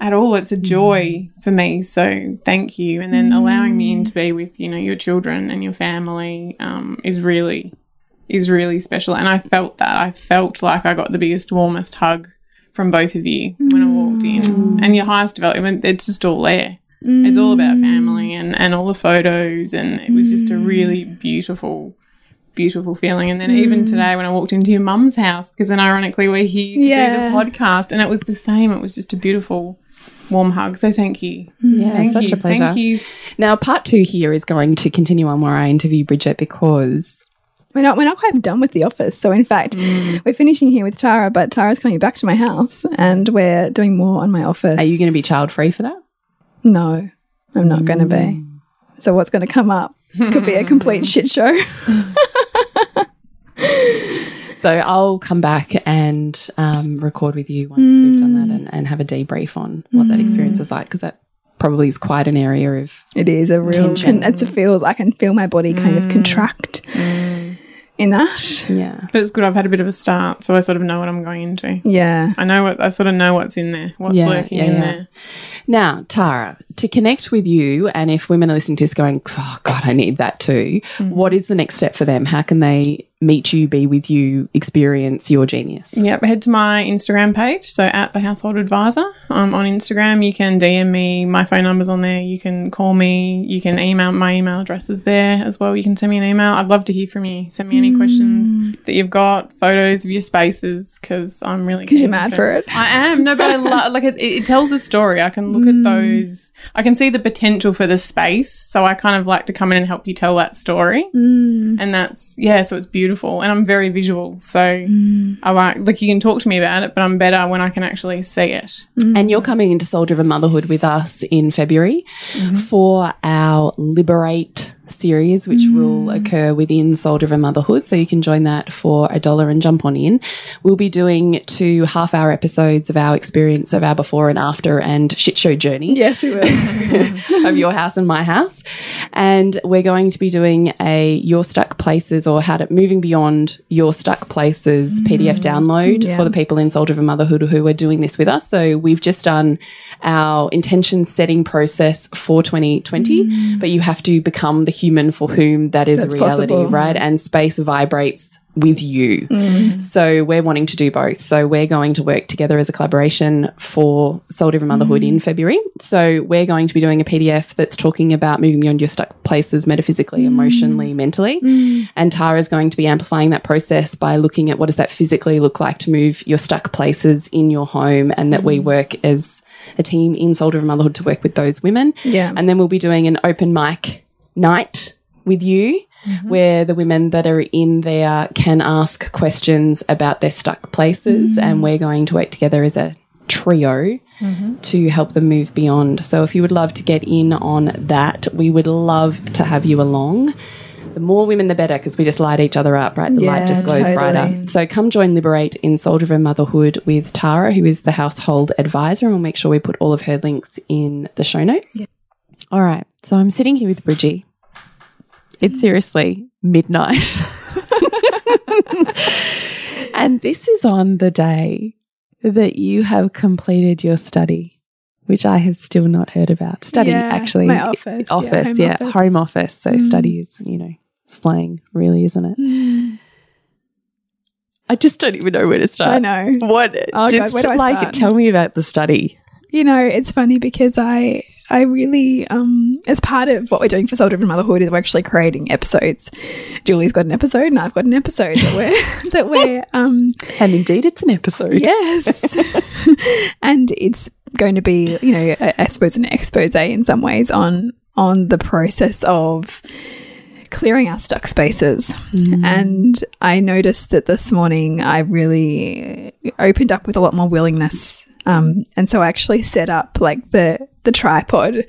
at all. It's a joy mm. for me. So thank you. And then allowing me in to mm. be with, you know, your children and your family um, is really, is really special. And I felt that. I felt like I got the biggest, warmest hug from both of you when I walked in. Mm. And your highest development, it's just all there. It's all about family and, and all the photos. And it was just a really beautiful, beautiful feeling. And then even today when I walked into your mum's house, because then ironically we're here to Yeah. do the podcast, and it was the same. It was just a beautiful, warm hug. So thank you. Mm. Yeah, Thank such you. a pleasure. Thank you. Now, part two here is going to continue on where I interview Bridget because We're not we're not quite done with the office. So in fact, mm. we're finishing here with Tara, but Tara's coming back to my house and we're doing more on my office. are you going to be child free for that? No, I'm not going to be. Mm. So what's going to come up could be a complete *laughs* shit show. *laughs* So I'll come back and um, record with you once we've done that and, mm. and have a debrief on what that experience mm. is like because that probably is quite an area of It is a real. Tension. Con- it feels. I can feel my body kind of mm. contract in that. yeah. But it's good. I've had a bit of a start, so I sort of know what I'm going into. Yeah. I know what I sort of know what's in there, what's Yeah, lurking yeah, in yeah. there. Now, Tara, to connect with you, and if women are listening to this going, oh, God, I need that too, what is the next step for them? How can they meet you, be with you, experience your genius? Yep, head to my Instagram page. So at the Household Advisor um, on Instagram, you can DM me. My phone number's on there. You can call me. You can email. My email address is there as well. You can send me an email. I'd love to hear from you. Send me any mm. questions that you've got, photos of your spaces, because I'm really Because you're mad to- for it. I am. No, but I love *laughs* like it, it tells a story. I can look at mm. those. I can see the potential for the space. So I kind of like to come in and help you tell that story. Mm. And that's yeah. So it's beautiful. Beautiful and I'm very visual. So mm. I like like you can talk to me about it, but I'm better when I can actually see it. Mm. And you're coming into Soul Driven Motherhood with us in February mm-hmm. for our Liberate series, which will mm. occur within Soul Driven Motherhood. So you can join that for a dollar and jump on in. We'll be doing two half hour episodes of our experience of our before and after and shit show journey Yes, we will. *laughs* of your house and my house. And we're going to be doing a Your Stuck Places or how to moving beyond your stuck places mm. PDF download Yeah. for the people in Soul Driven Motherhood who are doing this with us. So we've just done our intention setting process for 2020, mm. but you have to become the human for whom that is That's a reality, possible. right? And space vibrates with you. Mm. So we're wanting to do both. So we're going to work together as a collaboration for Soul Driven Motherhood in mm. February. So we're going to be doing a PDF that's talking about moving beyond your stuck places metaphysically, mm. emotionally, mentally. And Tara is going to be amplifying that process by looking at what does that physically look like to move your stuck places in your home and that we work as a team in Soul Driven Motherhood to work with those women. Yeah. And then we'll be doing an open mic night with you mm-hmm. where the women that are in there can ask questions about their stuck places mm-hmm. and we're going to work together as a trio mm-hmm. to help them move beyond. So if you would love to get in on that, we would love to have you along. The more women, the better, because we just light each other up, right? The light just glows totally. brighter. So come join Liberate in Soul Driven Motherhood with Tara, who is the household advisor, and we'll make sure we put all of her links in the show notes. All right. So I'm sitting here with Bridgie. It's seriously midnight. *laughs* and this is on the day that you have completed your study, which I have still not heard about. Study, Yeah, actually. my office, yeah, Office, home yeah. office. Home office. So mm. study is, you know, slang, really, isn't it? *sighs* I just don't even know where to start. I know. What? Oh, God, just I like tell me about the study. You know, it's funny because I I really um as part of what we're doing for Soul Driven Motherhood is we're actually creating episodes. Julie's got an episode and I've got an episode that we're *laughs* that we're um And indeed, it's an episode. yes. *laughs* and it's going to be, you know, I, I suppose an expose in some ways on on the process of clearing our stuck spaces. And I noticed that this morning I really opened up with a lot more willingness. Um, and so I actually set up like the the tripod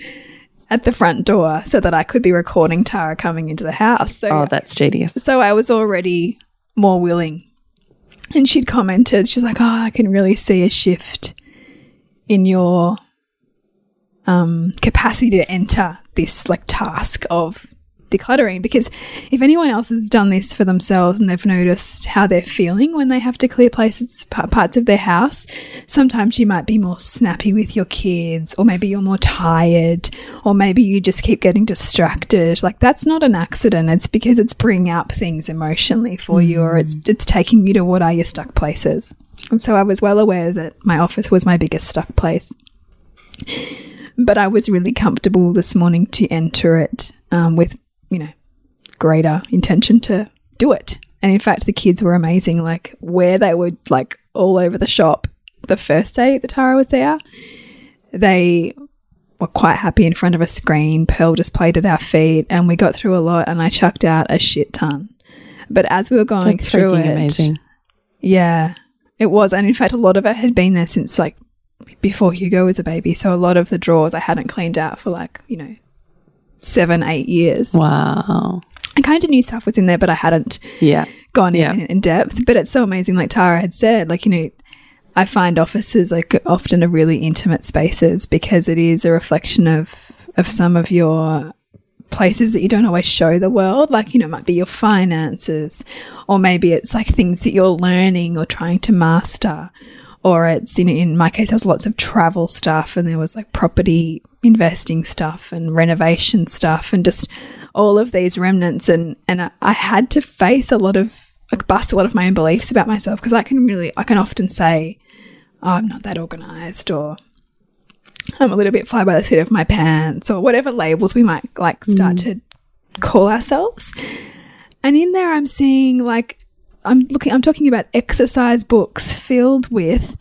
at the front door so that I could be recording Tara coming into the house. So Oh, that's genius. so I was already more willing. And she'd commented, she's like, Oh, I can really see a shift in your um, capacity to enter this like task of decluttering. Because if anyone else has done this for themselves and they've noticed how they're feeling when they have to clear places, parts of their house, sometimes you might be more snappy with your kids, or maybe you're more tired, or maybe you just keep getting distracted. Like that's not an accident. It's because it's bringing up things emotionally for you, or it's it's taking you to what are your stuck places. And so I was well aware that my office was my biggest stuck place. But I was really comfortable this morning to enter it um, with, you know, greater intention to do it. And in fact, the kids were amazing. Like where they were like all over the shop the first day that Tara was there, they were quite happy in front of a screen. Pearl just played at our feet, and we got through a lot. And I chucked out a shit ton. But as we were going That's through it, amazing. yeah, it was. And in fact, a lot of it had been there since like before Hugo was a baby. So a lot of the drawers I hadn't cleaned out for like, you know, seven, eight years. Wow. I kind of knew stuff was in there, but I hadn't Yeah. gone Yeah. in in depth. But it's so amazing, like Tara had said, like, you know, I find offices like often are really intimate spaces because it is a reflection of of some of your places that you don't always show the world. Like, you know, it might be your finances, or maybe it's like things that you're learning or trying to master. Or it's in in my case, there was lots of travel stuff and there was like property investing stuff and renovation stuff and just all of these remnants and and I, I had to face a lot of like bust a lot of my own beliefs about myself because I can really I can often say oh, I'm not that organized or I'm a little bit fly by the seat of my pants or whatever labels we might like start mm. to call ourselves. And in there I'm seeing like I'm looking I'm talking about exercise books filled with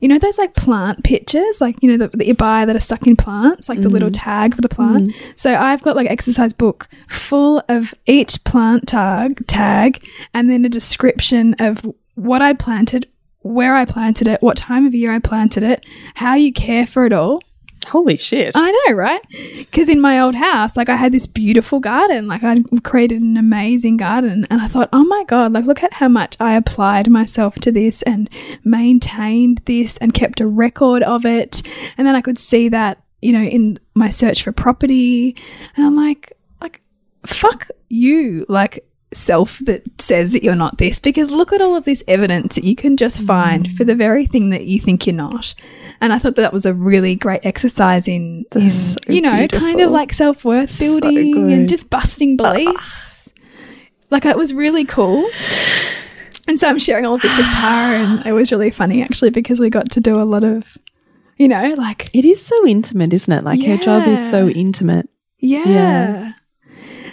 you know those like plant pictures, like you know that, that you buy that are stuck in plants, like the little mm-hmm. tag of the plant. Mm-hmm. So I've got like exercise book full of each plant tag tag, and then a description of what I planted, where I planted it, what time of year I planted it, how you care for it all. Holy shit. I know, right? Because in my old house, like I had this beautiful garden, like I created an amazing garden, and I thought, oh my god, like look at how much I applied myself to this and maintained this and kept a record of it, and then I could see that, you know, in my search for property, and I'm like, like, fuck you, like self that says that you're not this because look at all of this evidence that you can just find mm. for the very thing that you think you're not and i thought that that was a really great exercise in, in so you know kind of like self-worth building good. and just busting ah. beliefs like it was really cool and so i'm sharing all of this with tara and it was really funny actually because we got to do a lot of you know like It is so intimate, isn't it? Like her job is so intimate. Yeah. Yeah.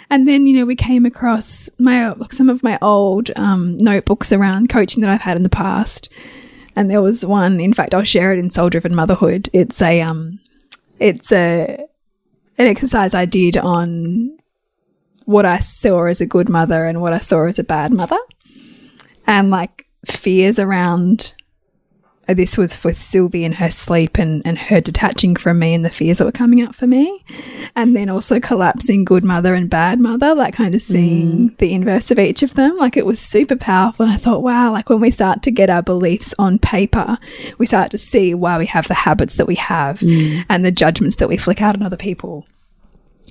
And then, you know, we came across my some of my old um, notebooks around coaching that I've had in the past. And there was one, in fact, I'll share it in Soul Driven Motherhood. It's a um it's a an exercise I did on what I saw as a good mother and what I saw as a bad mother. And like fears around this was with Sylvie and her sleep and, and her detaching from me and the fears that were coming up for me. And then also collapsing good mother and bad mother, like kind of seeing mm. the inverse of each of them. Like it was super powerful. And I thought, wow, like when we start to get our beliefs on paper, we start to see why we have the habits that we have mm. and the judgments that we flick out on other people.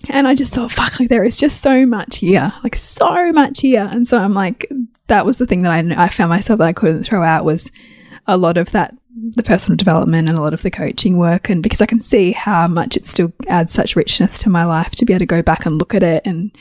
And I just thought, fuck, like there is just so much here, like so much here. And so I'm like, that was the thing that I, I found myself that I couldn't throw out was a lot of that, the personal development and a lot of the coaching work. And because I can see how much it still adds such richness to my life to be able to go back and look at it. And,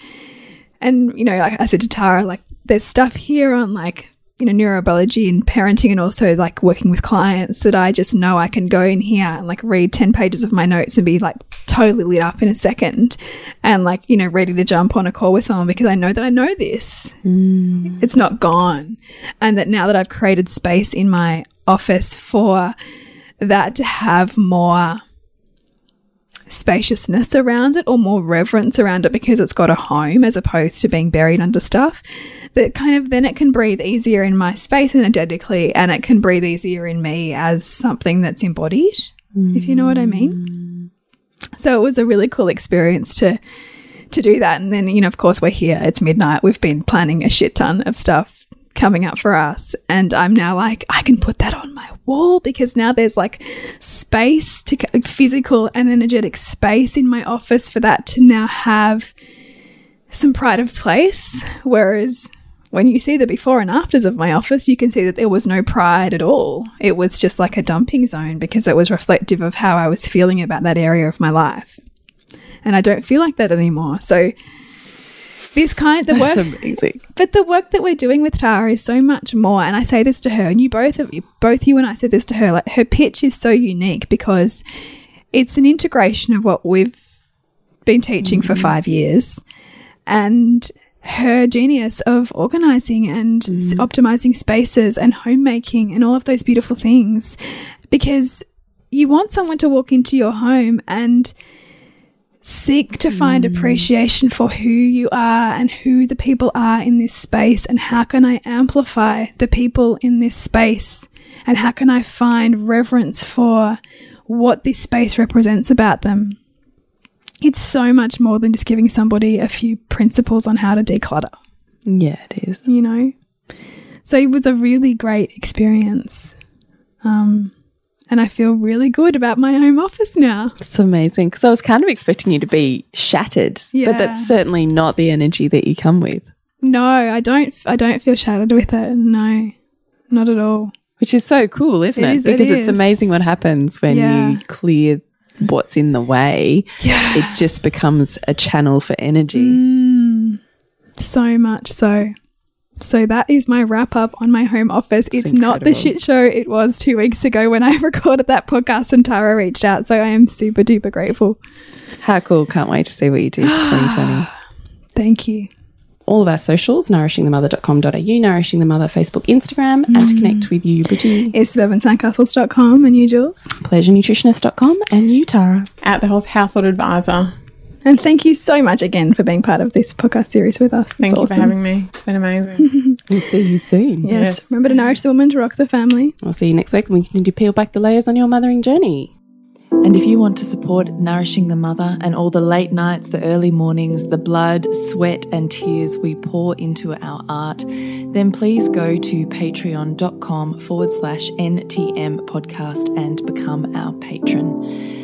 and, you know, like I said to Tara, like there's stuff here on like, you know, neurobiology and parenting and also like working with clients that I just know I can go in here and like read 10 pages of my notes and be like totally lit up in a second and like, you know, ready to jump on a call with someone because I know that I know this. Mm. It's not gone. And that now that I've created space in my office for that to have more spaciousness around it or more reverence around it because it's got a home as opposed to being buried under stuff that kind of then it can breathe easier in my space energetically and it can breathe easier in me as something that's embodied if you know what i mean. Hmm. So it was a really cool experience to to do that. And then you know of course we're here. It's midnight. We've been planning a shit ton of stuff coming up for us. And i'm now like i can put that on my wall because now there's like space to physical and energetic space in my office for that to now have some pride of place. Whereas when you see the before and afters of my office you can see that there was no pride at all. It was just like a dumping zone because it was reflective of how i was feeling about that area of my life. And i don't feel like that anymore. So this kind the work amazing. but the work that we're doing with Tara is so much more. And I say this to her, and you both of you, both you and I said this to her. Like her pitch is so unique because it's an integration of what we've been teaching for mm-hmm. five years, and her genius of organizing and s- mm-hmm. optimizing spaces and homemaking and all of those beautiful things. Because you want someone to walk into your home and seek to find appreciation for who you are and who the people are in this space and how can I amplify the people in this space and how can I find reverence for what this space represents about them. It's so much more than just giving somebody a few principles on how to declutter, Yeah, it is. you know? So it was a really great experience. Um, and I feel really good about my home office now. It's amazing because I was kind of expecting you to be shattered, Yeah. but that's certainly not the energy that you come with, No, I don't. I don't feel shattered with it. No, not at all. which is so cool, isn't It it? is, it because it's is. amazing what happens when Yeah. you clear what's in the way. Yeah, It just becomes a channel for energy. Mm. so much so. So that is my wrap up on my home office. It's, not the shit show it was two weeks ago when I *laughs* recorded that podcast and Tara reached out. So I am super duper grateful. How cool! Can't wait to see what you do for 2020. Thank you. all of our socials, nourishingthemother.com.au, Nourishing the Mother Facebook, Instagram, and to mm. connect with you, Bridgie, It's suburbansandcastles.com and you, Jules. pleasurenutritionist.com, and you, Tara. At the Horse Household Advisor. And thank you so much again for being part of this podcast series with us. Thank It's you for having me. It's been amazing. *laughs* We'll see you soon. Yes. Yes. Remember to nourish the woman to rock the family. We'll see you next week when we continue to peel back the layers on your mothering journey. And if you want to support Nourishing the Mother and all the late nights, the early mornings, the blood, sweat, and tears we pour into our art, then please go to patreon.com forward slash NTM podcast and become our patron.